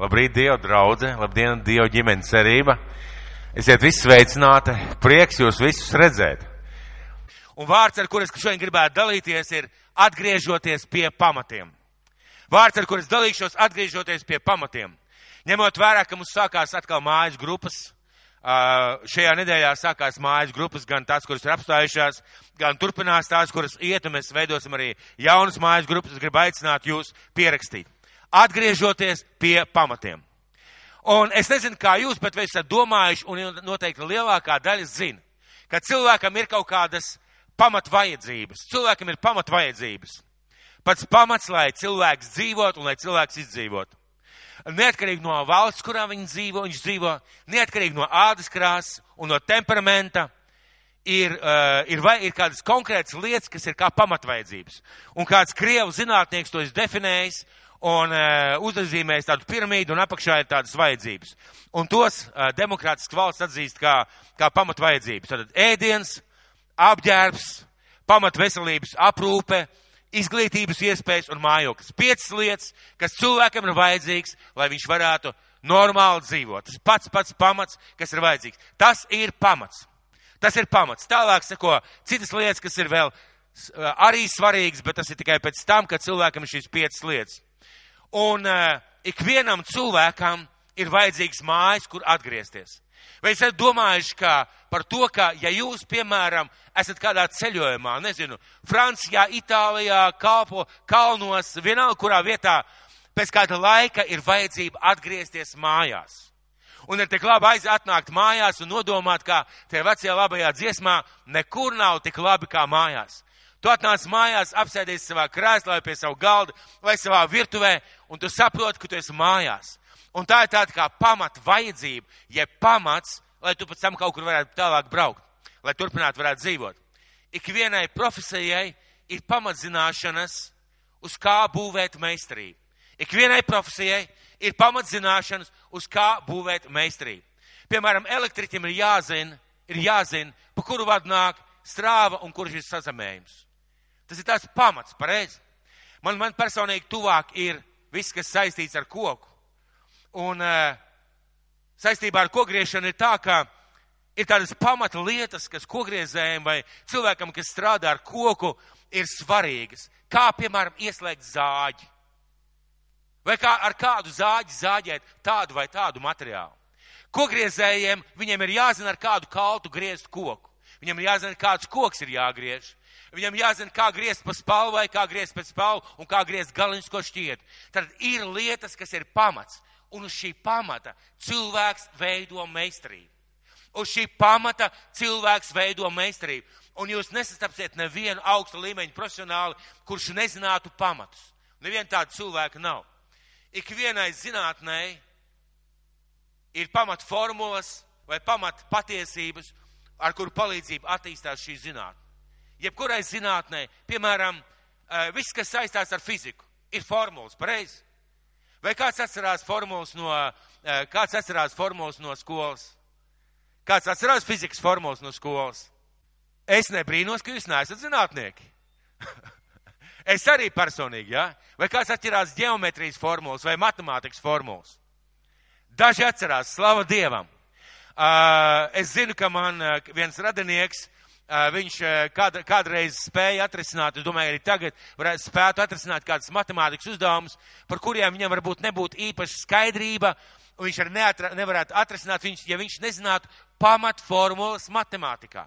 Labrīt, Dieva draudze, labdien, Dieva ģimenes cerība. Esiet visi sveicināti, prieks jūs visus redzēt. Un vārds, ar kur es šodien gribētu dalīties, ir atgriežoties pie pamatiem. Vārds, ar kur es dalīšos, atgriežoties pie pamatiem. Ņemot vērā, ka mums sākās atkal mājas grupas, šajā nedēļā sākās mājas grupas, gan tās, kuras ir apstājušās, gan turpinās tās, kuras iet, un mēs veidosim arī jaunas mājas grupas. Es gribu aicināt jūs pierakstīt atgriežoties pie pamatiem. Un es nezinu, kā jūs, bet esat domājuši, un noteikti lielākā daļa zina, ka cilvēkam ir kaut kādas pamat vajadzības. Cilvēkam ir pamat vajadzības. Pats pamats, lai cilvēks dzīvot un lai cilvēks izdzīvot. Neatkarīgi no valsts, kurā viņš dzīvo, viņš dzīvo, neatkarīgi no ādas krāsas un no temperamenta, ir, uh, ir, vai, ir kādas konkrētas lietas, kas ir kā pamatvajadzības. Un kāds krievu zinātnieks to ir definējis, un uh, uzzīmējis tādu piramīdu, un apakšā ir tādas vajadzības. Un tos uh, demokrātisks valsts atzīst kā, kā pamatvajadzības. Tātad ēdiens, apģērbs, pamatveselības aprūpe, izglītības iespējas un mājoklis. Piecas lietas, kas cilvēkam ir vajadzīgs, lai viņš varētu normāli dzīvot. Tas pats pats pamats, kas ir vajadzīgs. Tas ir pamats. Tas ir pamats. Tālāk seko citas lietas, kas ir vēl arī svarīgas, bet tas ir tikai pēc tam, kad cilvēkam ir šīs piecas lietas. Un uh, ikvienam cilvēkam ir vajadzīgs mājas, kur atgriezties. Vai esat domājuši ka par to, ka, ja jūs, piemēram, esat kādā ceļojumā, nezinu, Francijā, Itālijā, Kalpo, Kalnos, vienalga kurā vietā, pēc kāda laika ir vajadzība atgriezties mājās. Un ir tik labi aiziet atnākt mājās un nodomāt, kā tie vecie labajā dziesmā, nekur nav tik labi kā mājās. Tu atnāc mājās, apsēdies savā krēslā vai pie savu galda vai savā virtuvē, un tu saproti, ka tu esi mājās. Un tā ir tāda kā pamata vajadzība, jeb pamats, lai tu pēc tam kaut kur varētu tālāk braukt, lai turpinātu varētu dzīvot. Ikvienai profesijai ir pamatzināšanas, uz kā būvēt meistarību. Ikvienai profesijai ir pamatzināšanas, uz kā būvēt meistarību. Piemēram, elektriķim ir jāzina, ir jāzina, pa kuru vadu nāk strāva un kurš ir sazemējums. Tas ir tāds pamats, pareizi. Man, man personīgi tuvāk ir viss, kas saistīts ar koku. Un uh, saistībā ar kogriešanu ir tā, ka ir tādas pamata lietas, kas kogriezējiem vai cilvēkam, kas strādā ar koku, ir svarīgas. Kā, piemēram, ieslēgt zāģi. Vai kā ar kādu zāģi zāģēt tādu vai tādu materiālu. Kogriezējiem viņiem ir jāzina, ar kādu kaltu griezt koku. Viņam ir jāzina, kāds koks ir jāgriež. Viņam jāzina, kā griezt pa spalvai, kā griezt pēc spalvu un kā griezt galiņus, ko šķiet. Tad ir lietas, kas ir pamats. Un uz šī pamata cilvēks veido meistarību. Uz šī pamata cilvēks veido meistarību. Un jūs nesastapsiet nevienu augsta līmeņa profesionāli, kurš nezinātu pamatus. Neviena tāda cilvēka nav. Ikvienai zinātnei ir pamat formulas vai pamat patiesības, ar kuru palīdzību attīstās šī zinātne jebkurai zinātnē, piemēram, eh, viss, kas saistās ar fiziku, ir formulas, pareizi? Vai kāds atcerās formulas no, eh, kāds atcerās formulas no skolas? Kāds atcerās fizikas formulas no skolas? Es nebrīnos, ka jūs neesat zinātnieki. es arī personīgi, jā? Ja? Vai kāds atcerās geometrijas formulas vai matemātikas formulas? Daži atcerās, slava Dievam. Uh, es zinu, ka man uh, viens radinieks uh, viņš kād, kādreiz spēja atrisināt, es domāju, arī tagad varētu spētu atrisināt kādas matemātikas uzdevumus, par kuriem viņam varbūt nebūtu īpaša skaidrība, un viņš arī neatra, nevarētu atrisināt, viņš, ja viņš nezinātu pamatformulas matemātikā.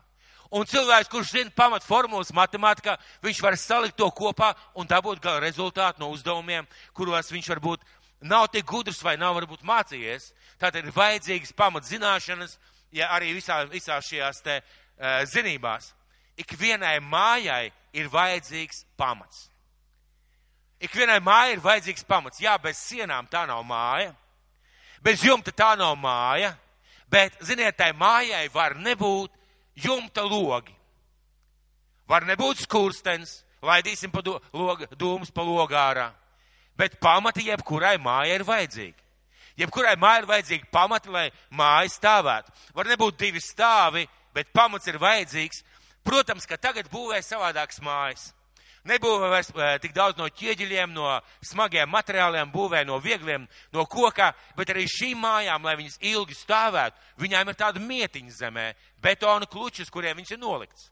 Un cilvēks, kurš zina pamatformulas matemātikā, viņš var salikt to kopā un dabūt gala rezultātu no uzdevumiem, kuros viņš varbūt nav tik gudrs vai nav varbūt mācījies. Tātad ir vajadzīgas pamatzināšanas, ja arī visā, visā šajās te uh, zinībās, ikvienai mājai ir vajadzīgs pamats. Ikvienai mājai ir vajadzīgs pamats. Jā, bez sienām tā nav māja, bez jumta tā nav māja, bet, ziniet, tai mājai var nebūt jumta logi. Var nebūt skurstens, laidīsim pa do, log, dūmus pa logārā, bet pamati jebkurai mājai ir vajadzīgi. Jebkurai mājai ir vajadzīgi pamati, lai māja stāvētu. Var nebūt divi stāvi, bet pamats ir vajadzīgs. Protams, ka tagad būvē savādākas mājas. Nebūvē vairs eh, tik daudz no ķieģeļiem, no smagiem materiāliem, būvē no viegliem, no koka, bet arī šīm mājām, lai viņas ilgi stāvētu, viņām ir tāda mietiņa zemē, betona klučus, kuriem viņas ir nolikts.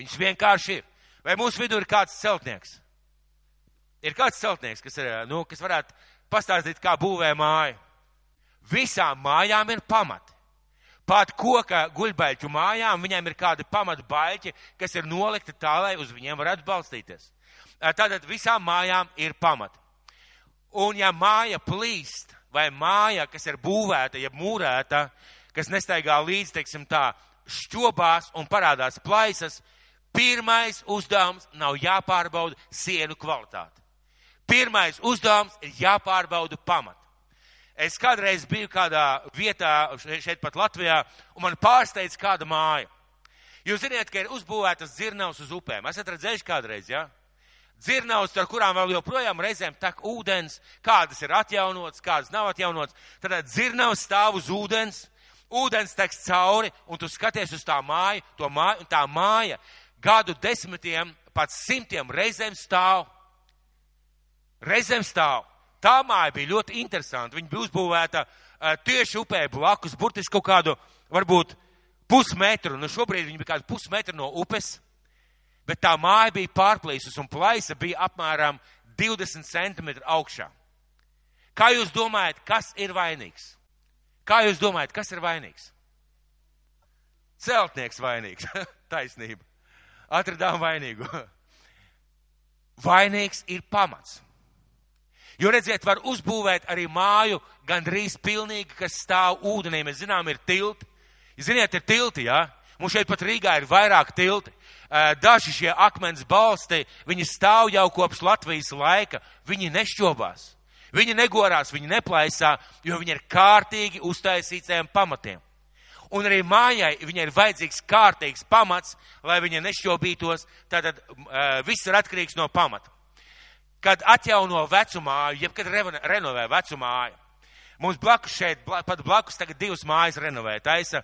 Viņas vienkārši ir. Vai mūsu vidū ir kāds celtnieks? Ir kāds celtnieks, kas, ir, nu, kas varētu pastāstīt, kā būvē māju. Visām mājām ir pamati. Pat koka guļbaļķu mājām viņiem ir kādi pamatbaļķi, kas ir nolikti tā, lai uz viņiem varētu balstīties. Tātad visām mājām ir pamati. Un ja māja plīst, vai māja, kas ir būvēta, ja mūrēta, kas nestaigā līdz, teiksim tā, šķobās un parādās plaisas, pirmais uzdevums nav jāpārbauda sienu kvalitāte. Pirmais uzdevums ir jāpārbauda pamat. Es kādreiz biju kādā vietā, šeit pat Latvijā, un man pārsteidz kāda māja. Jūs zināt, ka ir uzbūvētas dzirnavas uz upēm. Esat redzējuši kādreiz, jā? Ja? Dzirnavas, ar kurām vēl joprojām reizēm tek ūdens, kādas ir atjaunotas, kādas nav atjaunotas. Tad dzirnavas stāv uz ūdens, ūdens teks cauri, un tu skaties uz tā māju, to māju, un tā māja gadu desmitiem, pat simtiem reizēm stāv. Reizēm stāv. Tā māja bija ļoti interesanta. Viņa bija uzbūvēta uh, tieši upē blakus, burtiski kaut kādu, varbūt pusmetru. Nu, šobrīd viņa bija kādu pusmetru no upes, bet tā māja bija pārplīsus un plaisa bija apmēram 20 centimetru augšā. Kā jūs domājat, kas ir vainīgs? Kā jūs domājat, kas ir vainīgs? Celtnieks vainīgs. Taisnība. Atradām vainīgu. Vainīgs ir pamats. Jo redziet, var uzbūvēt arī māju gandrīz pilnīgi, kas stāv ūdenī. Mēs zinām, ir tilti. Ziniet, ir tilti, jā? Ja? Mums šeit pat Rīgā ir vairāk tilti. Daži šie akmens balsti, viņi stāv jau kopš Latvijas laika. Viņi nešķobās. Viņi negorās, viņi neplaisā, jo viņi ir kārtīgi uztaisītiem pamatiem. Un arī mājai viņai ir vajadzīgs kārtīgs pamats, lai viņa nešķobītos. Tātad uh, viss ir atkarīgs no pamata kad atjauno vecumāju, jeb kad renovē vecumāju. Mums blakus šeit, pat blakus tagad divas mājas renovē. Taisa,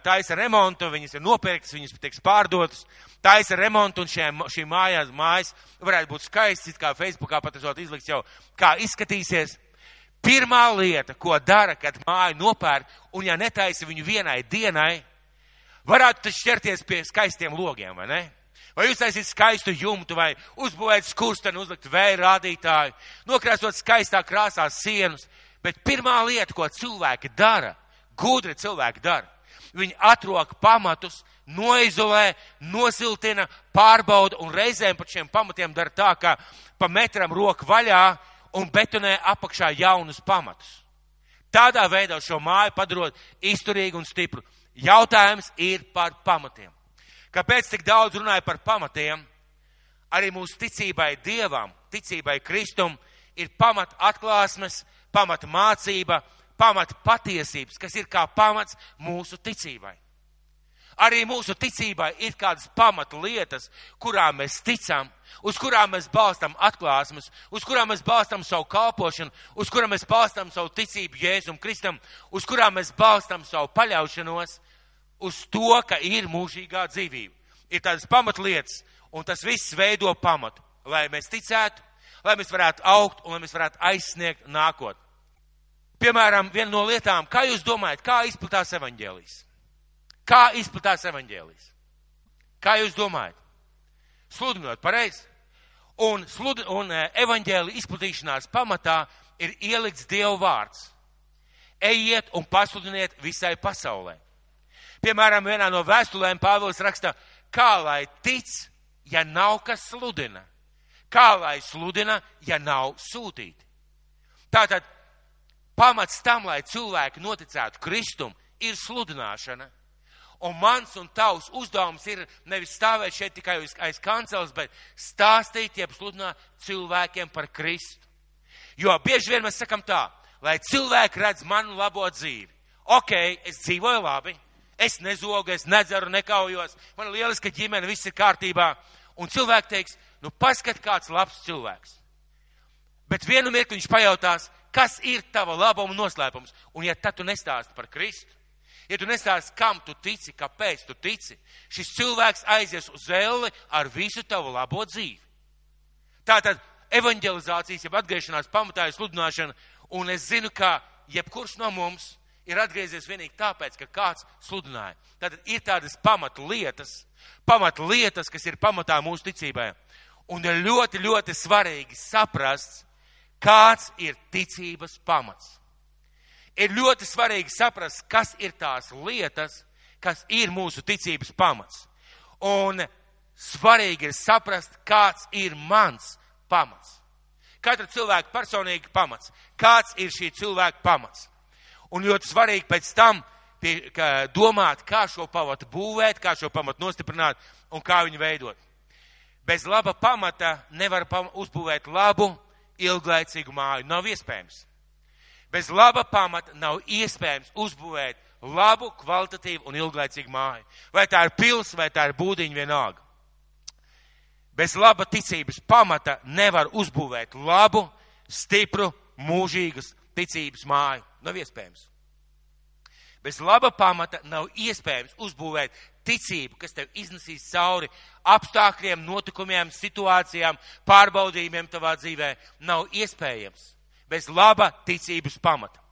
taisa remontu, viņas ir nopirktas, viņas tiks pārdotas. Taisa remontu un šiem, šī mājās, mājas varētu būt skaistas, kā Facebookā pat esot izlikts jau, kā izskatīsies. Pirmā lieta, ko dara, kad māju nopērk, un ja netaisa viņu vienai dienai, varētu taču ķerties pie skaistiem logiem, vai ne? Vai uztaisīt skaistu jumtu, vai uzbūvēt skursteni, uzlikt vēja rādītāju, nokrāsot skaistā krāsā sienus. Bet pirmā lieta, ko cilvēki dara, gudri cilvēki dara, viņi atrok pamatus, noizolē, nosiltina, pārbauda un reizēm par šiem pamatiem dara tā, ka pa metram roku vaļā un betonē apakšā jaunus pamatus. Tādā veidā šo māju padarot izturīgu un stipru. Jautājums ir par pamatiem. Kāpēc tik daudz runāja par pamatiem? Arī mūsu ticībai Dievam, ticībai Kristum ir pamat atklāsmes, pamat mācība, pamat patiesības, kas ir kā pamats mūsu ticībai. Arī mūsu ticībai ir kādas pamatu lietas, kurām mēs ticam, uz kurām mēs balstam atklāsmes, uz kurām mēs balstam savu kalpošanu, uz kurām mēs balstam savu ticību Jēzum Kristum, uz kurām mēs balstam savu paļaušanos uz to, ka ir mūžīgā dzīvība. Ir tādas pamatlietas, un tas viss veido pamatu, lai mēs ticētu, lai mēs varētu augt un lai mēs varētu aizsniegt nākotni. Piemēram, viena no lietām, kā jūs domājat, kā izplatās evaņģēlijas? Kā izplatās evaņģēlijas? Kā jūs domājat? Sludinot pareizi. Un, slud, un e, evaņģēli izplatīšanās pamatā ir ielikts Dieva vārds. Ejiet un pasludiniet visai pasaulē. Piemēram, vienā no vēstulēm Pāvils raksta, kā lai tic, ja nav kas sludina? Kā lai sludina, ja nav sūtīti? Tātad pamats tam, lai cilvēki noticētu Kristum, ir sludināšana. Un mans un tavs uzdevums ir nevis stāvēt šeit tikai aiz kancels, bet stāstīt, jeb sludināt cilvēkiem par Kristu. Jo bieži vien mēs sakam tā, lai cilvēki redz manu labo dzīvi. Ok, es dzīvoju labi, Es nezogu, es nedzeru, nekaujos, man ir lieliska ģimene, viss ir kārtībā. Un cilvēki teiks, nu paskat, kāds labs cilvēks. Bet vienu mirkli viņš pajautās, kas ir tava labuma noslēpums. Un ja tad tu nestāsti par Kristu, Ja tu nestāsti, kam tu tici, kāpēc tu tici, šis cilvēks aizies uz elli ar visu tavu labo dzīvi. Tātad evanģelizācijas, jeb atgriešanās pamatā ir sludināšana, un es zinu, ka jebkurš no mums ir atgriezies vienīgi tāpēc, ka kāds sludināja. Tātad ir tādas pamatu lietas, pamatu lietas, kas ir pamatā mūsu ticībai. Un ir ļoti, ļoti svarīgi saprast, kāds ir ticības pamats ir ļoti svarīgi saprast, kas ir tās lietas, kas ir mūsu ticības pamats. Un svarīgi ir saprast, kāds ir mans pamats. Katra cilvēka personīgi pamats. Kāds ir šī cilvēka pamats? Un ļoti svarīgi pēc tam pie, ka, domāt, kā šo pamatu būvēt, kā šo pamatu nostiprināt un kā viņu veidot. Bez laba pamata nevar pam uzbūvēt labu, ilglaicīgu māju. Nav iespējams. Bez laba pamata nav iespējams uzbūvēt labu, kvalitatīvu un ilglaicīgu māju. Vai tā ir pils, vai tā ir būdiņa vienalga. Bez laba ticības pamata nevar uzbūvēt labu, stipru, mūžīgas ticības māju. Nav iespējams. Bez laba pamata nav iespējams uzbūvēt ticību, kas tev iznesīs cauri apstākļiem, notikumiem, situācijām, pārbaudījumiem tavā dzīvē. Nav iespējams bez laba ticības pamata.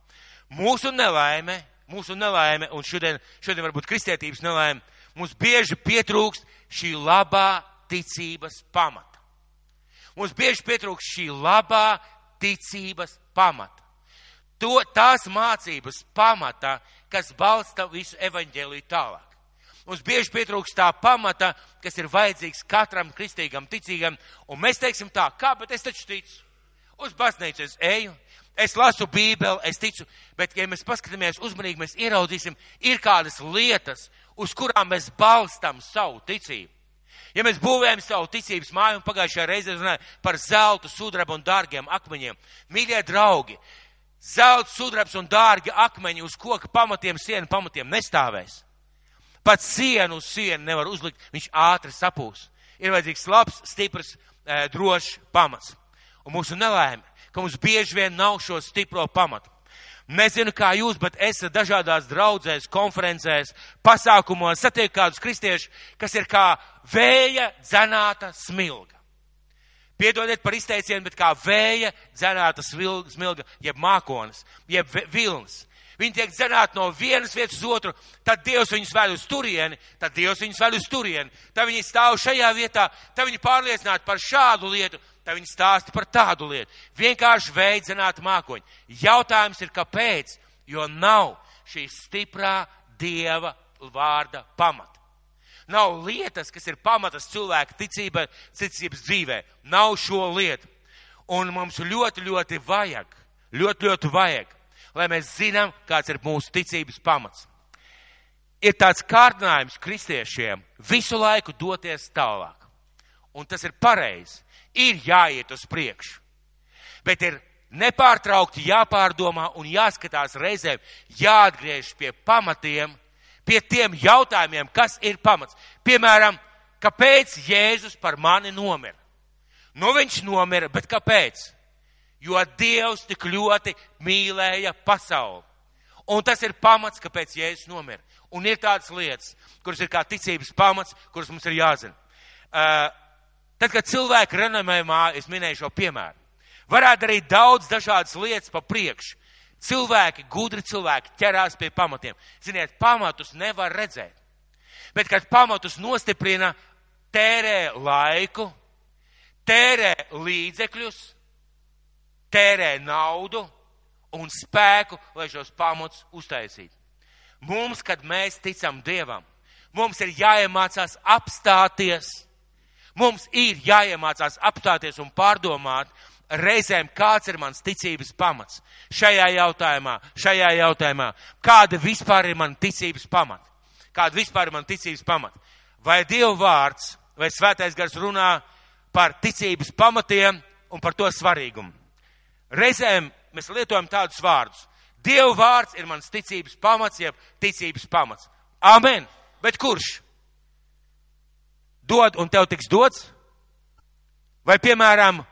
Mūsu nelaime, mūsu nelaime, un šodien, šodien varbūt kristietības nelaime, mums bieži pietrūkst šī labā ticības pamata. Mums bieži pietrūkst šī labā ticības pamata. To, tās mācības pamata, kas balsta visu evaņģēliju tālāk. Mums bieži pietrūkst tā pamata, kas ir vajadzīgs katram kristīgam ticīgam, un mēs teiksim tā, kā, bet es taču ticu. Uz baznīcu es eju, es lasu Bībeli, es ticu, bet, ja mēs paskatāmies uzmanīgi, mēs ieraudzīsim, ir kādas lietas, uz kurām mēs balstam savu ticību. Ja mēs būvējam savu ticības māju, un pagājušajā reizē runājam par zeltu, sudrabu un dārgiem akmeņiem, mīļie draugi, zelts, sudrabs un dārgi akmeņi uz koka pamatiem, sienu pamatiem nestāvēs. Pat sienu uz sienu nevar uzlikt, viņš ātri sapūs. Ir vajadzīgs labs, stiprs, eh, drošs pamats un mūsu nelaime, ka mums bieži vien nav šo stipro pamatu. Nezinu, kā jūs, bet es dažādās draudzēs, konferencēs, pasākumos satieku kādus kristiešus, kas ir kā vēja dzenāta smilga. Piedodiet par izteicienu, bet kā vēja dzenāta smilga, jeb mākonis, jeb vilnis. Viņi tiek dzenāti no vienas vietas uz otru, tad Dievs viņus vēl uz turieni, tad Dievs viņus vēl uz turieni, tad viņi stāv šajā vietā, tad viņi pārliecināti par šādu lietu, tad viņi stāsta par tādu lietu. Vienkārši veidzināt mākoņi. Jautājums ir, kāpēc? Jo nav šī stiprā Dieva vārda pamata. Nav lietas, kas ir pamatas cilvēka ticība, ticības dzīvē. Nav šo lietu. Un mums ļoti, ļoti vajag, ļoti, ļoti vajag, lai mēs zinām, kāds ir mūsu ticības pamats. Ir tāds kārdinājums kristiešiem visu laiku doties tālāk. Un tas ir pareizi ir jāiet uz priekšu. Bet ir nepārtraukti jāpārdomā un jāskatās reizēm, jāatgriež pie pamatiem, pie tiem jautājumiem, kas ir pamats. Piemēram, kāpēc Jēzus par mani nomira? Nu, viņš nomira, bet kāpēc? Jo Dievs tik ļoti mīlēja pasauli. Un tas ir pamats, kāpēc Jēzus nomira. Un ir tādas lietas, kuras ir kā ticības pamats, kuras mums ir jāzina. Uh, Tad, kad cilvēki renomē māju, es minēju šo piemēru, varētu darīt daudz dažādas lietas pa priekšu. Cilvēki, gudri cilvēki ķerās pie pamatiem. Ziniet, pamatus nevar redzēt. Bet, kad pamatus nostiprina, tērē laiku, tērē līdzekļus, tērē naudu un spēku, lai šos pamatus uztaisītu. Mums, kad mēs ticam Dievam, mums ir jāiemācās apstāties Mums ir jāiemācās apstāties un pārdomāt reizēm, kāds ir mans ticības pamats šajā jautājumā, šajā jautājumā. Kāda vispār ir man ticības pamata? Kāda vispār ir man ticības pamata? Vai Dieva vārds vai svētais gars runā par ticības pamatiem un par to svarīgumu? Reizēm mēs lietojam tādus vārdus. Dieva vārds ir mans ticības pamats, jeb ticības pamats. Amen! Bet kurš? dod un tev tiks dots? Vai, piemēram,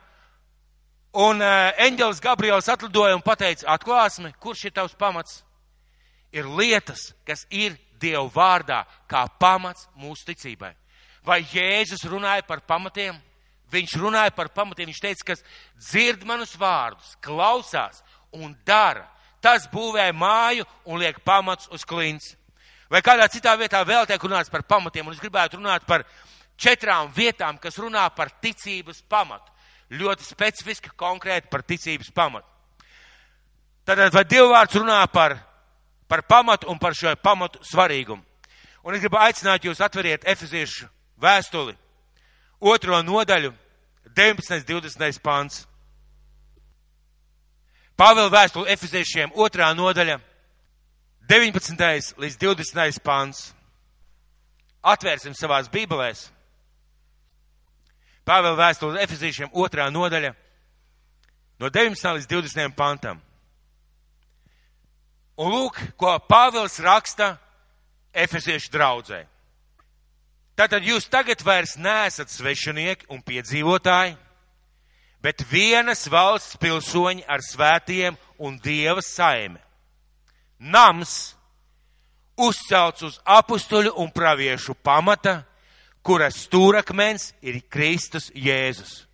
un uh, eņģelis Gabriels atlidoja un pateica atklāsmi, kurš ir tavs pamats? ir lietas, kas ir Dieva vārdā kā pamats mūsu ticībai. Vai Jēzus runāja par pamatiem? Viņš runāja par pamatiem, viņš teica, kas dzird manus vārdus, klausās un dara. Tas būvē māju un liek pamats uz klints. Vai kādā citā vietā vēl tiek runāts par pamatiem, un es gribētu runāt par četrām vietām, kas runā par ticības pamatu. Ļoti specifiski, konkrēti par ticības pamatu. Tātad, vai Dievvvārds runā par, par pamatu un par šo pamatu svarīgumu? Un es gribu aicināt jūs atveriet Efeziešu vēstuli, otro nodaļu, 19. 20. pāns. Pāvela vēstuli Efeziešiem, otrā nodaļa, 19. līdz 20. pāns. Atvērsim savās bībelēs. Pāvela vēstuli Efeziešiem, otrā nodaļa, no 19. līdz 20. pantam. Un lūk, ko Pāvils raksta Efeziešu draudzē. Tātad jūs tagad vairs neesat svešinieki un piedzīvotāji, bet vienas valsts pilsoņi ar svētiem un dieva saime. Nams uzcelts uz apustuļu un praviešu pamata, kuras stūrakmens ir Kristus Jēzus.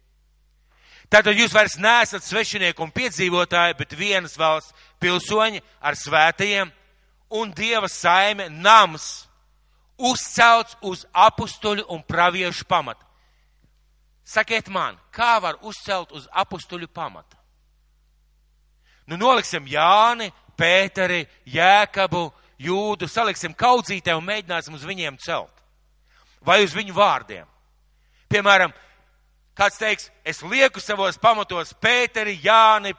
Tātad jūs vairs neesat svešinieki un piedzīvotāji, bet vienas valsts pilsoņi ar svētajiem un dieva saime nams uzcelts uz apustuļu un praviešu pamata. Sakiet man, kā var uzcelt uz apustuļu pamata? Nu, noliksim Jāni, Pēteri, Jēkabu, Jūdu, saliksim kaudzītē un mēģināsim uz viņiem celt. Vai uz viņu vārdiem. Piemēram, kāds teiks, es lieku savos pamatos Pēteri, Jāni,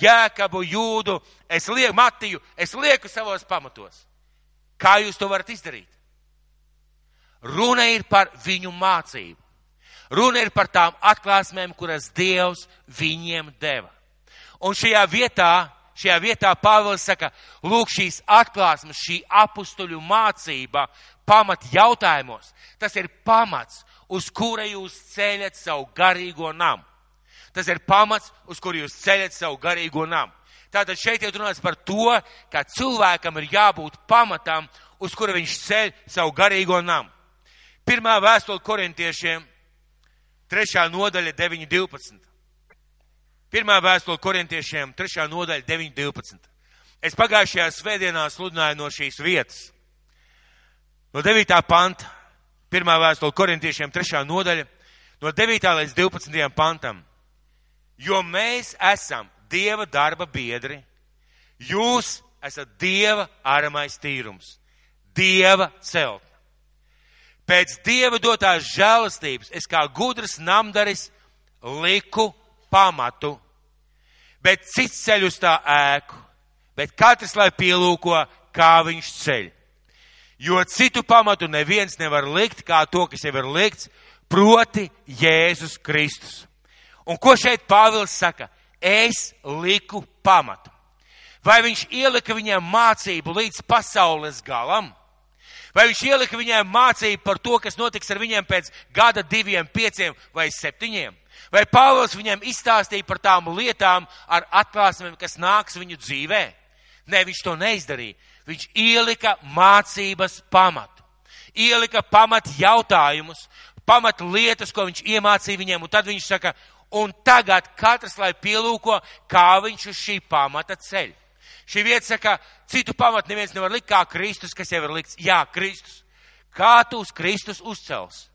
Jēkabu, Jūdu, es lieku Matiju, es lieku savos pamatos. Kā jūs to varat izdarīt? Runa ir par viņu mācību. Runa ir par tām atklāsmēm, kuras Dievs viņiem deva. Un šajā vietā, šajā vietā Pāvils saka, lūk, šīs atklāsmes, šī apustuļu mācība pamat jautājumos, tas ir pamats, uz kura jūs ceļat savu garīgo namu. Tas ir pamats, uz kuru jūs ceļat savu garīgo namu. Tātad šeit ir runāts par to, ka cilvēkam ir jābūt pamatam, uz kura viņš ceļ savu garīgo namu. Pirmā vēstule korintiešiem, trešā nodaļa 9.12. Pirmā vēstule korintiešiem, trešā nodaļa 9.12. Es pagājušajā svētdienā sludināju no šīs vietas. No 9. panta, pirmā vēstule korintiešiem, trešā nodaļa, no 9. līdz 12. pantam. Jo mēs esam Dieva darba biedri, jūs esat Dieva aramais tīrums, Dieva celt pēc Dieva dotās žēlastības es kā gudrs namdaris liku pamatu, bet cits ceļ uz tā ēku, bet katrs lai pielūko, kā viņš ceļ. Jo citu pamatu neviens nevar likt, kā to, kas jau ir likts, proti Jēzus Kristus. Un ko šeit Pāvils saka? Es liku pamatu. Vai viņš ielika viņam mācību līdz pasaules galam? Vai viņš ielika viņiem mācību par to, kas notiks ar viņiem pēc gada, diviem, pieciem vai septiņiem? Vai Pāvils viņiem izstāstīja par tām lietām ar atklāsmēm, kas nāks viņu dzīvē? Nē, viņš to neizdarīja. Viņš ielika mācības pamatu. Ielika pamat jautājumus, pamat lietas, ko viņš iemācīja viņiem, un tad viņš saka, un tagad katrs lai pielūko, kā viņš uz šī pamata ceļa. Šī vieta saka, citu pamatu neviens nevar likt kā Kristus, kas jau ir likts. Jā, Kristus. Kā tu uz Kristus uzcels?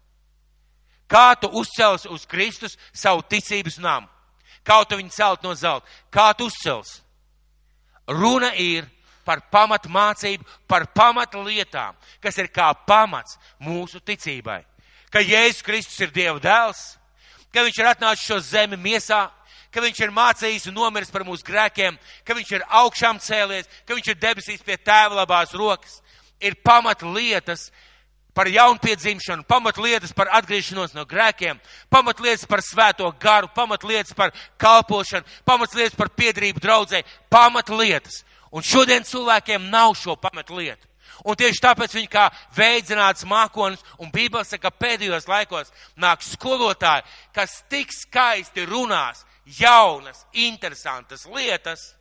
Kā tu uzcels uz Kristus savu ticības namu? Kā tu viņu celt no zelta? Kā tu uzcels? Runa ir par pamatu mācību, par pamatu lietām, kas ir kā pamats mūsu ticībai. Ka Jēzus Kristus ir Dieva dēls, ka viņš ir atnācis šo zemi miesā, ka viņš ir mācījis un nomiris par mūsu grēkiem, ka viņš ir augšām cēlies, ka viņš ir debesīs pie tēva labās rokas. Ir pamat lietas par jaunpiedzimšanu, pamat lietas par atgriešanos no grēkiem, pamat lietas par svēto garu, pamat lietas par kalpošanu, pamat lietas par piedrību draudzē, pamat lietas. Un šodien cilvēkiem nav šo pamat lietu. Un tieši tāpēc viņi kā veidzināts mākonis, un Bībele saka, ka pēdējos laikos nāk skolotāji, kas tik skaisti runās, jaunas, interesantas lietas,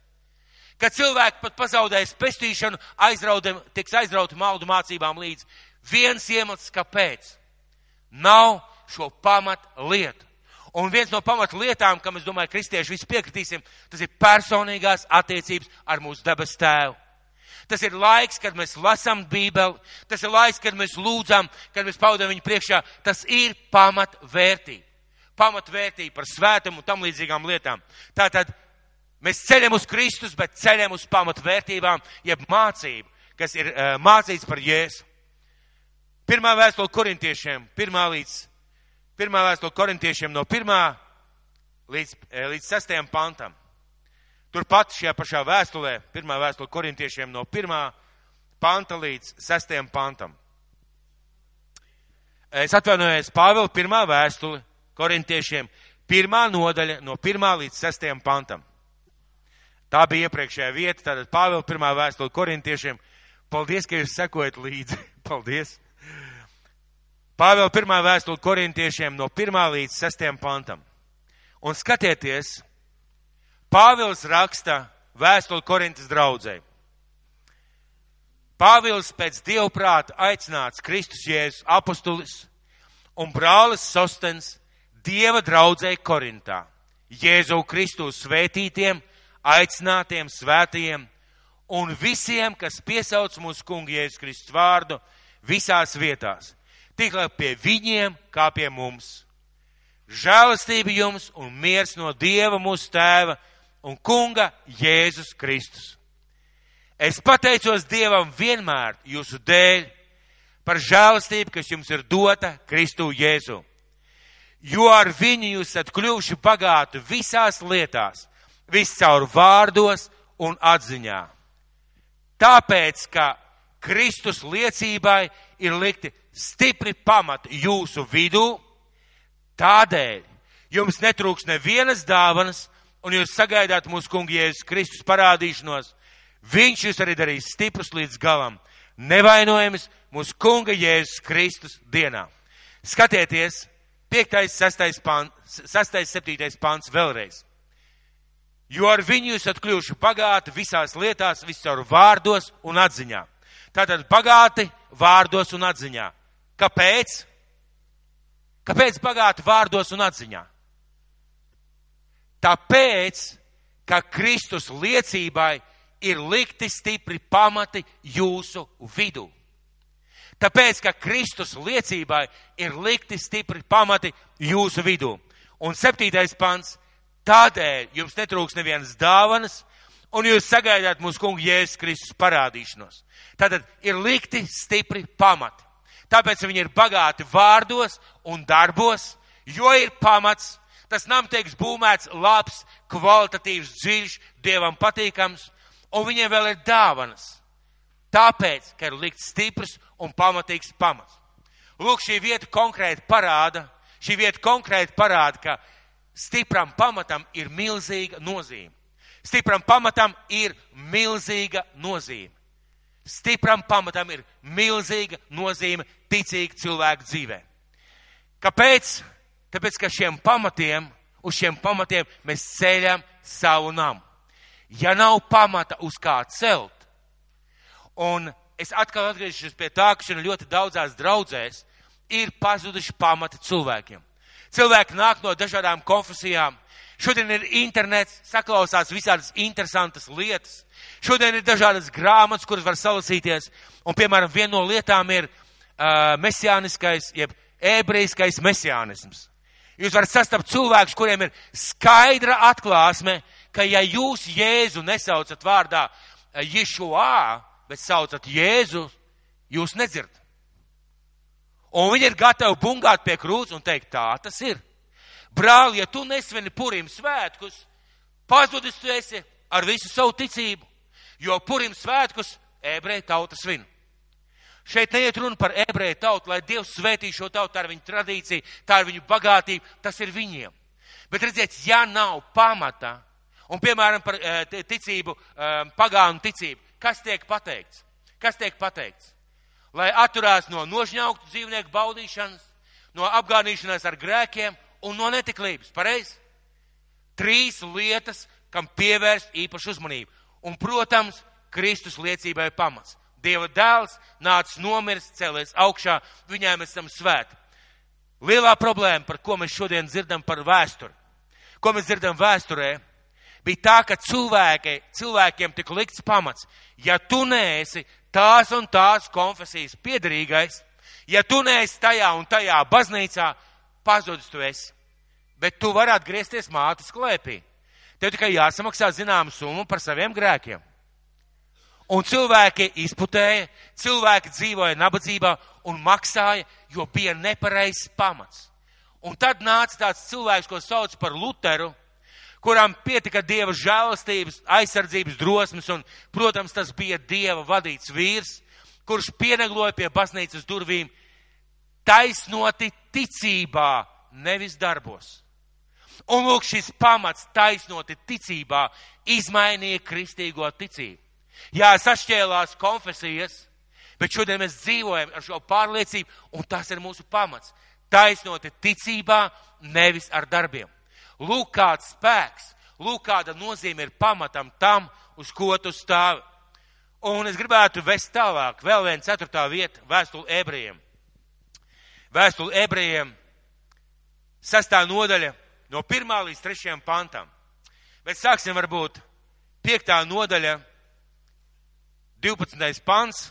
Kad cilvēki pat pazaudēs pestīšanu, aizraudam, tiks aizrauti maldu mācībām līdz. Viens iemesls, kāpēc? Nav šo pamat lietu. Un viens no pamat lietām, kam es domāju, kristieši visi piekritīsim, tas ir personīgās attiecības ar mūsu debes tēvu. Tas ir laiks, kad mēs lasām Bībeli, tas ir laiks, kad mēs lūdzam, kad mēs paudam viņu priekšā. Tas ir pamatvērtība. Pamatvērtība par svētumu un tam līdzīgām lietām. Tātad mēs ceļam uz Kristus, bet ceļam uz pamatvērtībām, jeb mācību, kas ir uh, mācīts par Jēzu. Pirmā vēstule korintiešiem, pirmā līdz, pirmā vēstule korintiešiem no pirmā līdz, līdz sestajam pantam. Turpat šajā pašā vēstulē, pirmā vēstule korintiešiem no pirmā panta līdz sestajam pantam. Es atvainojos Pāvila pirmā vēstule korintiešiem, pirmā nodaļa no pirmā līdz sestajam pantam. Tā bija iepriekšējā vieta, tātad Pāvila pirmā vēstule korintiešiem. Paldies, ka jūs sekojat līdzi. Paldies. Pāvila pirmā vēstule korintiešiem no pirmā līdz sestajam pantam. Un skatieties, Pāvils raksta vēstuli Korintas draudzē. Pāvils pēc dievprāta aicināts Kristus Jēzus apustulis un brālis Sostens Dieva draudzē Korintā. Jēzu Kristu svētītiem, aicinātiem, svētajiem un visiem, kas piesauc mūsu kungu Jēzus Kristus vārdu visās vietās. Tikai pie viņiem kā pie mums. Žēlastība jums un miers no Dieva mūsu tēva un kunga Jēzus Kristus. Es pateicos Dievam vienmēr jūsu dēļ par žēlastību, kas jums ir dota Kristu Jēzu. Jo ar viņu jūs esat kļuvuši bagāti visās lietās, viscaur vārdos un atziņā. Tāpēc, ka Kristus liecībai ir likti stipri pamati jūsu vidū, tādēļ jums netrūks nevienas dāvanas, un jūs sagaidāt mūsu kungu Jēzus Kristus parādīšanos, viņš jūs arī darīs stiprus līdz galam, nevainojams mūsu kunga Jēzus Kristus dienā. Skatieties, 5, 6, pants, 6, 7 pants vēlreiz. Jo ar viņu jūs kļuvuši bagāti visās lietās, viscaur vārdos un atziņā. Tātad bagāti vārdos un atziņā. Kāpēc? Kāpēc bagāti vārdos un atziņā? Tāpēc, ka Kristus liecībai ir likti stipri pamati jūsu vidū. Tāpēc, ka Kristus liecībai ir likti stipri pamati jūsu vidū. Un septītais pants. Tādēļ jums netrūks nevienas dāvanas, un jūs sagaidāt mūsu kungu Jēzus Kristus parādīšanos. Tātad ir likti stipri pamati. Tāpēc viņi ir bagāti vārdos un darbos, jo ir pamats tas nam tiks būmēts labs, kvalitatīvs, dziļš, dievam patīkams, un viņiem vēl ir dāvanas. Tāpēc, ka ir likt stiprs un pamatīgs pamats. Lūk, šī vieta konkrēti parāda, šī vieta konkrēti parāda, ka stipram pamatam ir milzīga nozīme. Stipram pamatam ir milzīga nozīme. Stipram pamatam ir milzīga nozīme ticīga cilvēka dzīvē. Kāpēc? Tāpēc, ka šiem pamatiem, uz šiem pamatiem mēs ceļam savu namu. Ja nav pamata uz kā celt, un es atkal atgriežos pie tā, ka šodien ļoti daudzās draudzēs ir pazuduši pamati cilvēkiem. Cilvēki nāk no dažādām konfesijām. Šodien ir internets, saklausās visādas interesantas lietas. Šodien ir dažādas grāmatas, kuras var salasīties. Un, piemēram, viena no lietām ir uh, mesiāniskais, jeb ebrejiskais mesiānisms. Jūs varat sastapt cilvēkus, kuriem ir skaidra atklāsme, ka ja jūs Jēzu nesaucat vārdā Ješuā, bet saucat Jēzu, jūs nedzirdat. Un viņi ir gatavi bungāt pie krūts un teikt, tā tas ir. Brāl, ja tu nesveni purim svētkus, pazudis tu esi ar visu savu ticību, jo purim svētkus ebreja tauta svin. Šeit neiet runa par ebreju tautu, lai Dievs svētī šo tautu, tā ir viņa tradīcija, tā ir viņu bagātība, tas ir viņiem. Bet redziet, ja nav pamata, un piemēram par eh, ticību, eh, pagānu ticību, kas tiek pateikts? Kas tiek pateikts? Lai atturās no nožņauktu dzīvnieku baudīšanas, no apgānīšanās ar grēkiem un no netiklības. Pareizi? Trīs lietas, kam pievērst īpašu uzmanību. Un, protams, Kristus liecībai pamats. Dieva dēls nāca nomirs, cēlies augšā, viņām esam svēti. Lielā problēma, par ko mēs šodien dzirdam par vēsturi, ko mēs dzirdam vēsturē, bija tā, ka cilvēki, cilvēkiem tika likts pamats. Ja tu neesi tās un tās konfesijas piedarīgais, ja tu neesi tajā un tajā baznīcā, pazudis tu esi. Bet tu vari atgriezties mātes klēpī. Tev tikai jāsamaksā zināmu summu par saviem grēkiem. Un cilvēki izputēja, cilvēki dzīvoja nabadzībā un maksāja, jo bija nepareizs pamats. Un tad nāca tāds cilvēks, ko sauc par Luteru, kurām pietika dieva žēlastības, aizsardzības drosmes, un, protams, tas bija dieva vadīts vīrs, kurš pienegloja pie baznīcas durvīm taisnoti ticībā, nevis darbos. Un lūk, šis pamats taisnoti ticībā izmainīja kristīgo ticību. Jā, sašķēlās konfesijas, bet šodien mēs dzīvojam ar šo pārliecību, un tas ir mūsu pamats. Taisnoti ticībā, nevis ar darbiem. Lūk, kāds spēks, lūk, kāda nozīme ir pamatam tam, uz ko tu stāvi. Un es gribētu vest tālāk, vēl viena ceturtā vieta, vēstuli ebrejiem. Vēstuli ebrejiem, sastā nodaļa, no pirmā līdz trešajam pantam. Bet sāksim varbūt piektā nodaļa, 12. pants,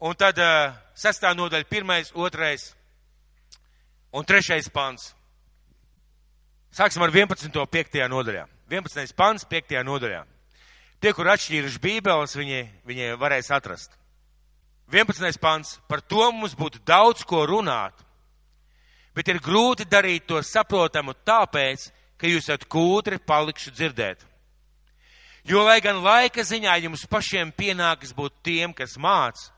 un tad uh, sastā nodaļa, pirmais, otrais un trešais pants. Sāksim ar 11. 5. nodaļā. 11. pants 5. nodaļā. Tie, kur atšķīruši bībeles, viņi, viņi varēs atrast. 11. pants. Par to mums būtu daudz ko runāt, bet ir grūti darīt to saprotamu tāpēc, ka jūs esat kūtri palikšu dzirdēt. Jo, lai gan laika ziņā jums pašiem pienākas būt tiem, kas māca,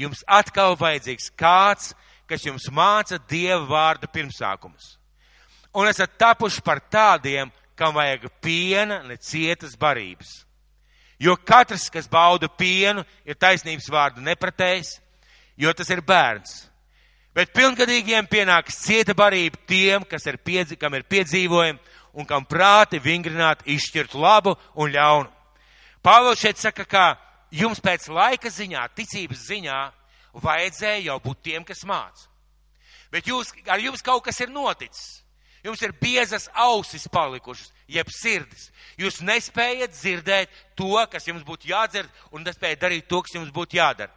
jums atkal vajadzīgs kāds, kas jums māca Dieva vārda pirmsākumus un esat tapuši par tādiem, kam vajag piena, ne cietas barības. Jo katrs, kas bauda pienu, ir taisnības vārdu nepratējs, jo tas ir bērns. Bet pilngadīgiem pienāks cieta barība tiem, kas ir piedzi, kam ir piedzīvojumi un kam prāti vingrināt izšķirt labu un ļaunu. Pāvils šeit saka, ka jums pēc laika ziņā, ticības ziņā, vajadzēja jau būt tiem, kas māca. Bet jūs, ar jums kaut kas ir noticis. Jums ir biezas ausis palikušas, jeb sirdis. Jūs nespējat dzirdēt to, kas jums būtu jādzird, un nespējat darīt to, kas jums būtu jādara.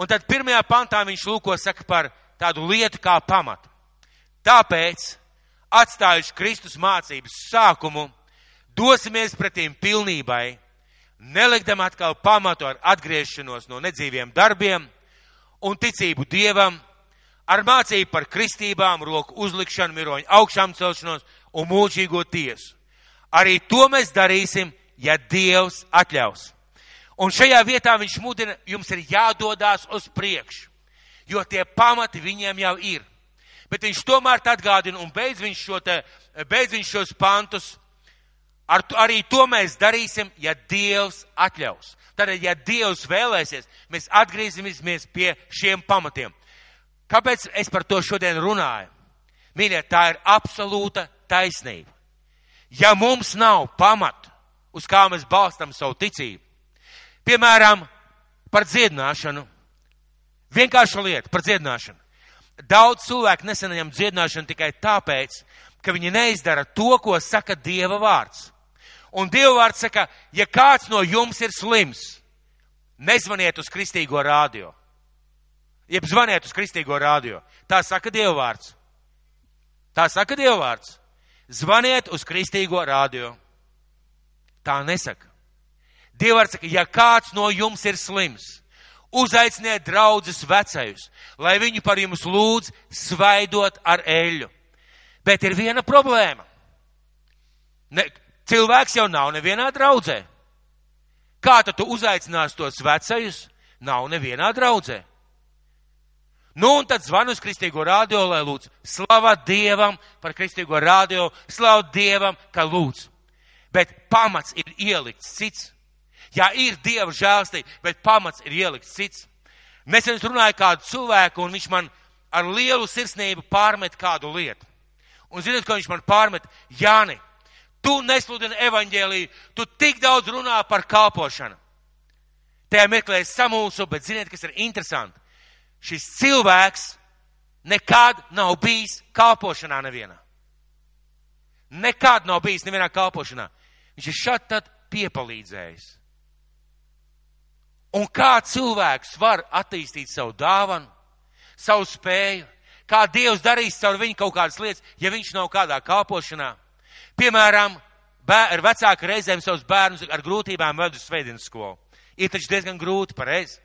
Un tad pirmajā pantā viņš lūko saka par tādu lietu kā pamatu. Tāpēc, atstājuši Kristus mācības sākumu, dosimies pretīm pilnībai, nelikdam atkal pamatu ar atgriešanos no nedzīviem darbiem un ticību Dievam ar mācību par kristībām, roku uzlikšanu, miroņu augšām celšanos un mūžīgo tiesu. Arī to mēs darīsim, ja Dievs atļaus. Un šajā vietā viņš mudina, jums ir jādodās uz priekšu, jo tie pamati viņiem jau ir. Bet viņš tomēr atgādina un beidz viņš, šo te, beidz viņš šos pantus. Ar, arī to mēs darīsim, ja Dievs atļaus. Tad, ja Dievs vēlēsies, mēs atgriezīsimies pie šiem pamatiem. Kāpēc es par to šodien runāju? Mīļie, tā ir absolūta taisnība. Ja mums nav pamata, uz kā mēs balstam savu ticību, piemēram, par dziedināšanu, vienkārša lieta par dziedināšanu. Daudz cilvēku nesaņem dziedināšanu tikai tāpēc, ka viņi neizdara to, ko saka Dieva vārds. Un Dieva vārds saka, ja kāds no jums ir slims, nezvaniet uz kristīgo rādio jeb zvaniet uz kristīgo rādio. Tā saka Dievvvārds. Tā saka Dievvvārds. Zvaniet uz kristīgo rādio. Tā nesaka. Dievvvārds saka, ja kāds no jums ir slims, uzaiciniet draudzes vecajus, lai viņi par jums lūdz svaidot ar eļu. Bet ir viena problēma. Ne, cilvēks jau nav nevienā draudzē. Kā tad tu uzaicinās tos vecajus? Nav nevienā draudzē. Nu, un tad zvanu uz kristīgo radio, lai lūdzu, slava Dievam par kristīgo radio, slava Dievam, ka lūdzu. Bet pamats ir ielikts cits. Jā, ir Dieva žēlstība, bet pamats ir ielikts cits. Nesen es runāju kādu cilvēku, un viņš man ar lielu sirsnību pārmet kādu lietu. Un zinot, ko viņš man pārmet? Jāni, tu nesludini evaņģēlīju, tu tik daudz runā par kalpošanu. Tajā meklē samulsu, bet ziniet, kas ir interesanti? Šis cilvēks nekad nav bijis kalpošanā nevienā. Nekad nav bijis nevienā kalpošanā. Viņš ir šad tad piepalīdzējis. Un kā cilvēks var attīstīt savu dāvanu, savu spēju, kā Dievs darīs caur viņu kaut kādas lietas, ja viņš nav kādā kalpošanā. Piemēram, bēr, vecāki reizēm savus bērnus ar grūtībām ved uz svētdienas skolu. Ir taču diezgan grūti, pareizi.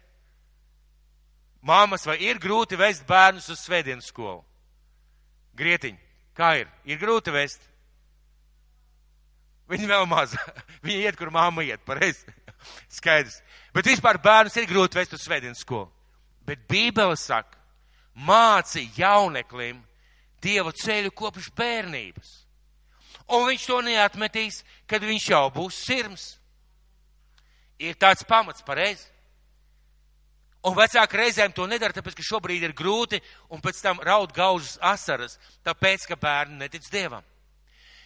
Māmas, vai ir grūti vest bērnus uz svētdienas skolu? Grietiņi, kā ir? Ir grūti vest? Viņi vēl maz. Viņi iet, kur māma iet, pareizi. Skaidrs. Bet vispār bērnus ir grūti vest uz svētdienas skolu. Bet Bībele saka, māci jauneklim Dieva ceļu kopš bērnības. Un viņš to neatmetīs, kad viņš jau būs sirms. Ir tāds pamats pareizi. Un vecāki reizēm to nedara, tāpēc, ka šobrīd ir grūti, un pēc tam raud gaužas asaras, tāpēc, ka bērni netic Dievam.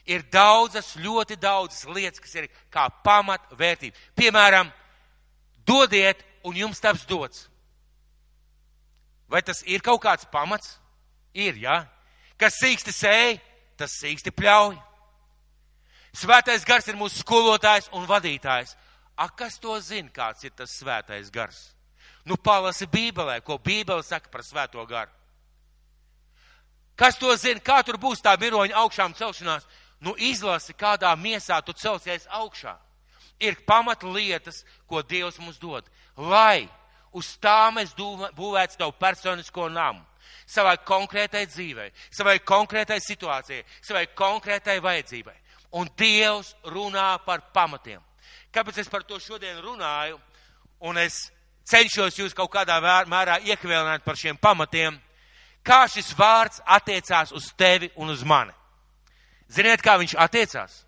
Ir daudzas, ļoti daudzas lietas, kas ir kā pamat vērtība. Piemēram, dodiet, un jums taps dots. Vai tas ir kaut kāds pamats? Ir, jā. Ja? Kas sīksti sēj, tas sīksti pļauj. Svētais gars ir mūsu skolotājs un vadītājs. A, kas to zina, kāds ir tas svētais gars? Nu, palasi Bībelē, ko Bībele saka par svēto garu. Kas to zina, kā tur būs tā miroņa augšām celšanās? Nu, izlasi, kādā miesā tu celsies augšā. Ir pamatlietas, ko Dievs mums dod, lai uz tām es būvētu savu personisko namu, savai konkrētai dzīvei, savai konkrētai situācijai, savai konkrētai vajadzībai. Un Dievs runā par pamatiem. Kāpēc es par to šodien runāju? Un es cenšos jūs kaut kādā mērā iekvēlināt par šiem pamatiem, kā šis vārds attiecās uz tevi un uz mani. Ziniet, kā viņš attiecās?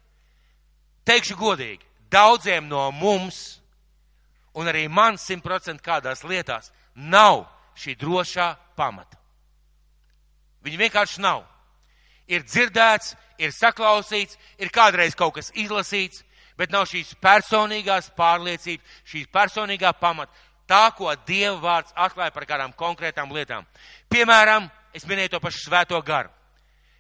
Teikšu godīgi, daudziem no mums un arī man simtprocentīgi kādās lietās nav šī drošā pamata. Viņa vienkārši nav. Ir dzirdēts, ir saklausīts, ir kādreiz kaut kas izlasīts, bet nav šīs personīgās pārliecības, šī personīgā pamata, tā, ko Dieva vārds atklāja par kādām konkrētām lietām. Piemēram, es minēju to pašu svēto garu.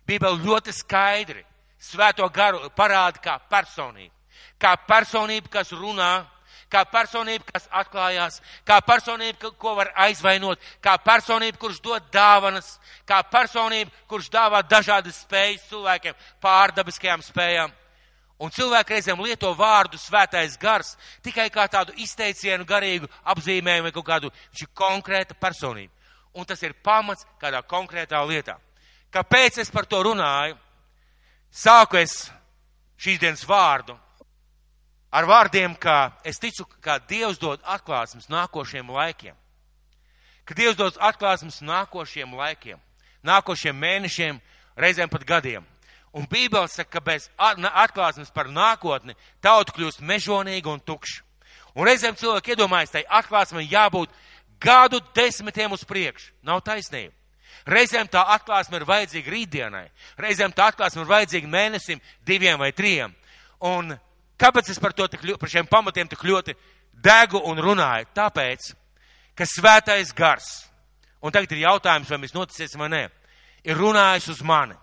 Bībeli ļoti skaidri svēto garu parāda kā personību. Kā personība, kas runā, kā personība, kas atklājās, kā personība, ko var aizvainot, kā personība, kurš dod dāvanas, kā personība, kurš dāvā dažādas spējas cilvēkiem, pārdabiskajām spējām. Un cilvēki reizēm lieto vārdu svētais gars tikai kā tādu izteicienu, garīgu apzīmējumu vai kaut kādu, konkrēta personība. Un tas ir pamats kādā konkrētā lietā. Kāpēc es par to runāju? Sāku es šīs dienas vārdu ar vārdiem, ka es ticu, ka Dievs dod atklāsmes nākošiem laikiem. Ka Dievs dod atklāsmes nākošiem laikiem, nākošiem mēnešiem, reizēm pat gadiem. Un Bībele saka, ka bez atklāsmes par nākotni tauta kļūst mežonīga un tukša. Un reizēm cilvēki iedomājas, tai atklāsmei jābūt gadu desmitiem uz priekšu. Nav taisnība. Reizēm tā atklāsme ir vajadzīga rītdienai, reizēm tā atklāsme ir vajadzīga mēnesim, diviem vai trijiem. Un Kāpēc es par, to, par šiem pamatiem tik ļoti degu un runāju? Tāpēc, ka svētais gars, un tagad ir jautājums, vai mēs noticēsim vai nē, ir runājis uz mani.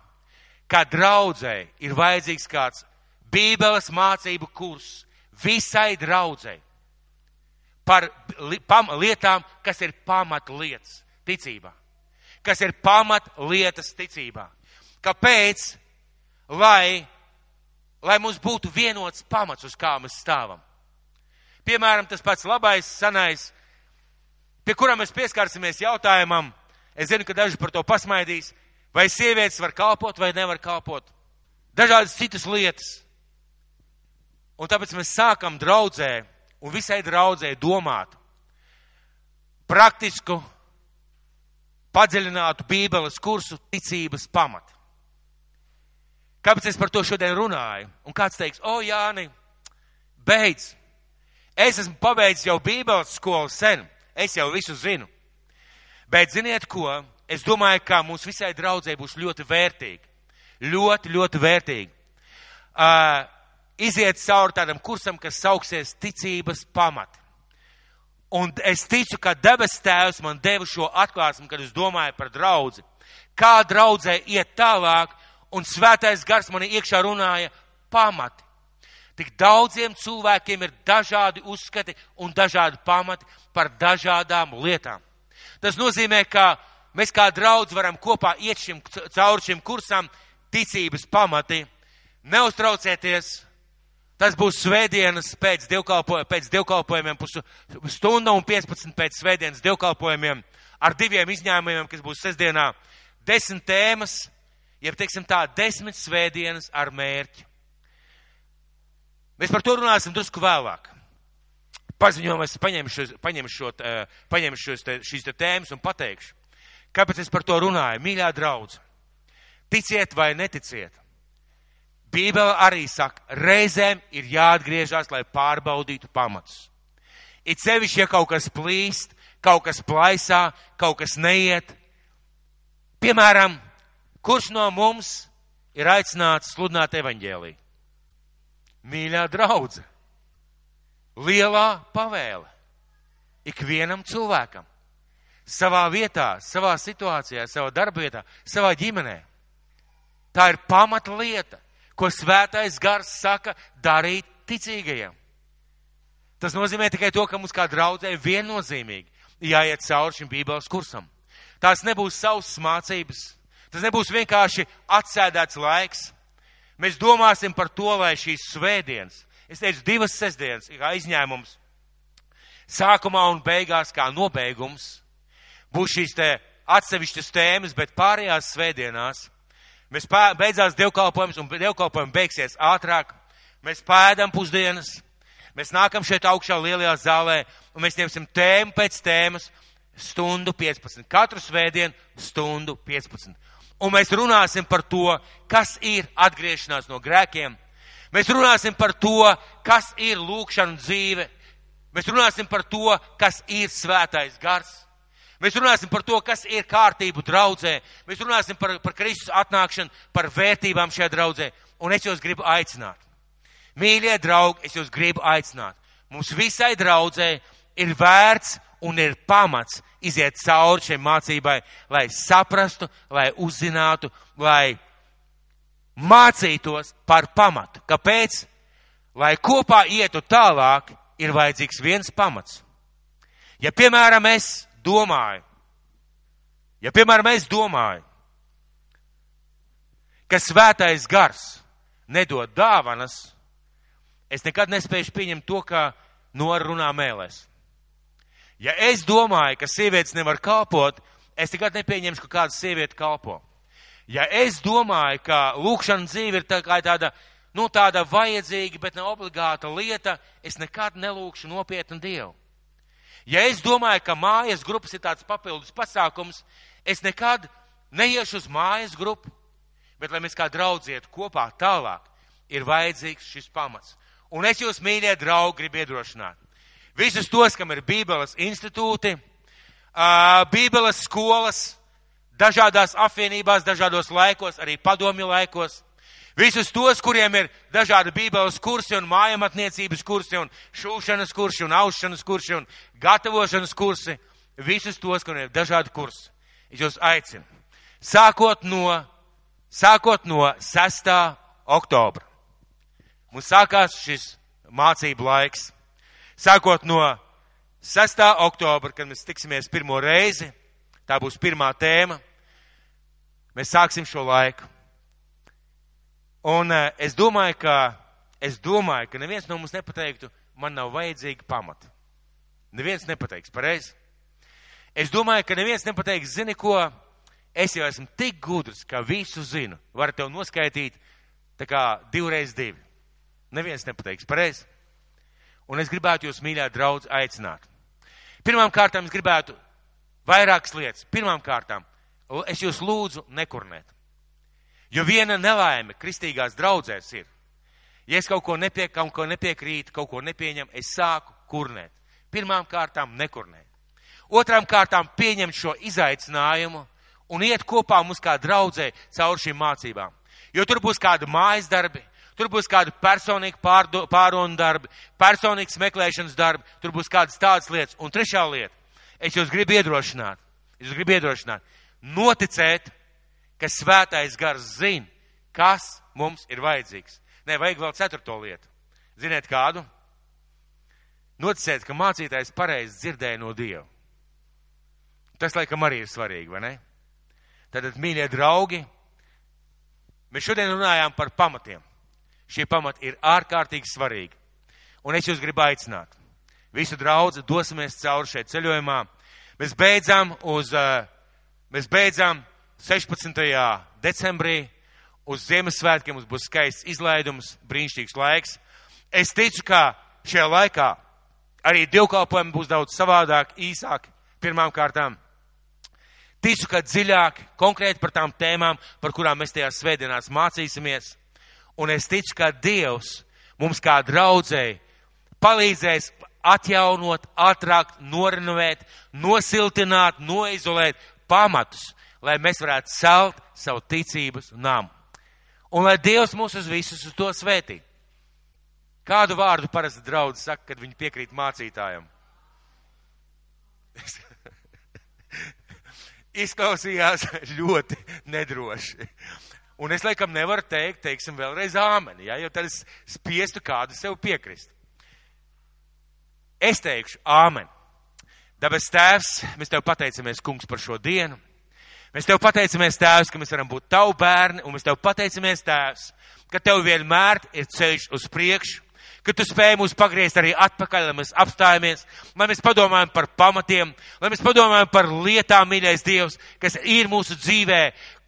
Kā draudzēji ir vajadzīgs kāds bībeles mācību kurs visai draudzēji par pam, lietām, kas ir pamatlietas ticībā. Kas ir pamatlietas ticībā. Kāpēc? Lai lai mums būtu vienots pamats, uz kā mēs stāvam. Piemēram, tas pats labais, sanais, pie kura mēs pieskārsimies jautājumam, es zinu, ka daži par to pasmaidīs, vai sievietes var kalpot vai nevar kalpot. Dažādas citas lietas. Un tāpēc mēs sākam draudzē un visai draudzē domāt praktisku, padziļinātu Bībeles kursu ticības pamatu. Kāpēc es par to šodien runāju? Un kāds teiks, o Jāni, beidz. Es esmu pabeidzis jau Bībeles skolu sen. Es jau visu zinu. Bet ziniet ko? Es domāju, ka mums visai draudzē būs ļoti vērtīgi. Ļoti, ļoti vērtīgi. uh, iziet cauri tādam kursam, kas sauksies ticības pamati. Un es ticu, ka debes tēvs man deva šo atklāsmu, kad es domāju par draudzi. Kā draudzē iet tālāk, un svētais gars man iekšā runāja pamati. Tik daudziem cilvēkiem ir dažādi uzskati un dažādi pamati par dažādām lietām. Tas nozīmē, ka mēs kā draudz varam kopā iet šim, cauri šim kursam ticības pamati. Neuztraucieties, Tas būs svētdienas pēc, dievkalpo, pēc dievkalpojumiem, stunda un 15 pēc svētdienas dievkalpojumiem ar diviem izņēmumiem, kas būs sestdienā. Desmit tēmas, jeb teiksim tā, desmit svētdienas ar mērķi. Mēs par to runāsim drusku vēlāk. Paziņojumā es paņemšu, paņemšu, šo, paņemšu šīs tēmas un pateikšu, kāpēc es par to runāju. Mīļā draudz, ticiet vai neticiet, Bībele arī saka, reizēm ir jāatgriežas, lai pārbaudītu pamatus. It sevišķi, ja kaut kas plīst, kaut kas plaisā, kaut kas neiet. Piemēram, kurš no mums ir aicināts sludināt evaņģēlī? Mīļā draudze, lielā pavēle ikvienam cilvēkam, savā vietā, savā situācijā, savā darbvietā, savā ģimenē. Tā ir pamata lieta ko svētais gars saka darīt ticīgajiem. Tas nozīmē tikai to, ka mums kā draudzē viennozīmīgi jāiet cauri šim bībeles kursam. Tās nebūs savas mācības, tas nebūs vienkārši atsēdēts laiks. Mēs domāsim par to, lai šīs svētdienas, es teicu divas sestdienas, kā izņēmums, sākumā un beigās kā nobeigums, būs šīs te atsevišķas tēmas, bet pārējās svētdienās Mēs beidzās dievkalpojums un dievkalpojums beigsies ātrāk. Mēs pēdam pusdienas, mēs nākam šeit augšā lielajā zālē un mēs ņemsim tēmu pēc tēmas stundu 15. Katru svētdienu stundu 15. Un mēs runāsim par to, kas ir atgriešanās no grēkiem. Mēs runāsim par to, kas ir lūkšana dzīve. Mēs runāsim par to, kas ir svētais gars. Mēs runāsim par to, kas ir kārtību draudzē. Mēs runāsim par, par Kristus atnākšanu, par vērtībām šajā draudzē. Un es jūs gribu aicināt. Mīļie draugi, es jūs gribu aicināt. Mums visai draudzē ir vērts un ir pamats iziet cauri šai mācībai, lai saprastu, lai uzzinātu, lai mācītos par pamatu. Kāpēc? Lai kopā ietu tālāk, ir vajadzīgs viens pamats. Ja, piemēram, es domāju, ja, piemēram, es domāju, ka svētais gars nedod dāvanas, es nekad nespēju pieņemt to, ka norunā mēlēs. Ja es domāju, ka sievietes nevar kalpot, es nekad nepieņemšu, ka kāda sieviete kalpo. Ja es domāju, ka lūkšana dzīve ir tā tāda, nu, tāda vajadzīga, bet ne obligāta lieta, es nekad nelūkšu nopietnu Dievu. Ja es domāju, ka mājas grupas ir tāds papildus pasākums, es nekad neiešu uz mājas grupu, bet lai mēs kā draudziet kopā tālāk, ir vajadzīgs šis pamats. Un es jūs, mīļie draugi, gribu iedrošināt. Visus tos, kam ir Bībeles institūti, Bībeles skolas, dažādās apvienībās, dažādos laikos, arī padomju laikos, Visus tos, kuriem ir dažādi bībeles kursi un mājamatniecības kursi un šūšanas kursi un aušanas kursi un gatavošanas kursi, visus tos, kuriem ir dažādi kursi. Es jūs aicinu. Sākot no, sākot no 6. oktobra. Mums sākās šis mācību laiks. Sākot no 6. oktobra, kad mēs tiksimies pirmo reizi, tā būs pirmā tēma, mēs sāksim šo laiku. Un uh, es domāju, ka, es domāju, ka neviens no mums nepateiktu, man nav vajadzīga pamata. Neviens nepateiks, pareizi? Es domāju, ka neviens nepateiks, zini ko, es jau esmu tik gudrs, ka visu zinu. Varu tev noskaitīt tā kā divreiz divi. Neviens nepateiks, pareizi? Un es gribētu jūs, mīļā draudz, aicināt. Pirmām kārtām es gribētu vairākas lietas. Pirmām kārtām es jūs lūdzu nekurnēt. Jo viena nelaime kristīgās draudzēs ir, ja es kaut ko, nepie, kaut ko nepiekrītu, kaut ko nepieņemu, es sāku kurnēt. Pirmām kārtām nekurnēt. Otrām kārtām pieņemt šo izaicinājumu un iet kopā mums kā draudzē caur šīm mācībām. Jo tur būs kādi mājas darbi, Tur būs kādi personīgi pārunu darbi, personīgs meklēšanas darbi, tur būs kādas tādas lietas. Un trešā lieta, es jūs gribu iedrošināt, es jūs gribu iedrošināt, noticēt, ka svētais gars zina, kas mums ir vajadzīgs. Nē, vajag vēl ceturto lietu. Ziniet kādu? Noticēt, ka mācītājs pareizi dzirdēja no Dieva. Tas, laikam, arī ir svarīgi, vai ne? Tātad, mīļie draugi, mēs šodien runājām par pamatiem. Šie pamati ir ārkārtīgi svarīgi. Un es jūs gribu aicināt. Visu draudzi dosimies cauri šeit ceļojumā. Mēs beidzam uz, eh, mēs beidzam 16. decembrī. Uz Ziemassvētkiem mums būs skaists izlaidums, brīnišķīgs laiks. Es ticu, ka šajā laikā arī divkalpojumi būs daudz savādāk, īsāk, pirmām kārtām. Ticu, ka dziļāk, konkrēti par tām tēmām, par kurām mēs tajās svētdienās mācīsimies. Un es ticu, ka Dievs mums kā draudzēji palīdzēs atjaunot, atrakt, norenovēt, nosiltināt, noizolēt pamatus, lai mēs varētu celt savu ticības namu. Un lai Dievs mūs uz visus uz to svētī. Kādu vārdu parasti draudz saka, kad viņi piekrīt mācītājam? Izklausījās ļoti nedroši. Un es laikam nevaru teikt, teiksim, vēlreiz āmeni, ja, jo tad es spiestu kādu sev piekrist. Es teikšu āmeni. Dabas tēvs, mēs tev pateicamies, kungs, par šo dienu. Mēs tev pateicamies, tēvs, ka mēs varam būt tavu bērni, un mēs tev pateicamies, tēvs, ka tev vienmēr ir ceļš uz priekšu, ka tu spēj mūs pagriezt arī atpakaļ, lai mēs apstājamies, lai mēs padomājam par pamatiem, lai mēs padomājam par lietām, mīļais Dievs, kas ir mūsu dzīvē,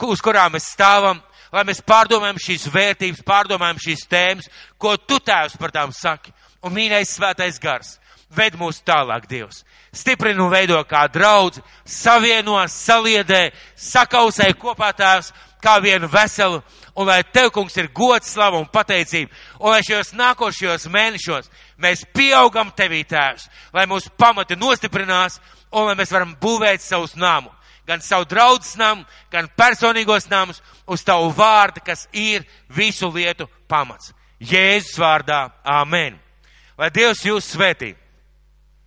uz kurām mēs stāvam, lai mēs pārdomājam šīs vērtības, pārdomājam šīs tēmas, ko tu tēvs par tām saki. Un mīļais svētais gars, ved mūs tālāk, Dievs. Stiprini un veido kā draudz, savieno, saliedē, sakausē kopā tēvs, kā vienu veselu, un lai tev, kungs, ir gods, slava un pateicība, un lai šajos nākošajos mēnešos mēs pieaugam tevī tēvs, lai mūsu pamati nostiprinās, un lai mēs varam būvēt savus namu gan savu draudzes namu, gan personīgos namus uz tavu vārdu, kas ir visu lietu pamats. Jēzus vārdā, āmen. Lai Dievs jūs svētī!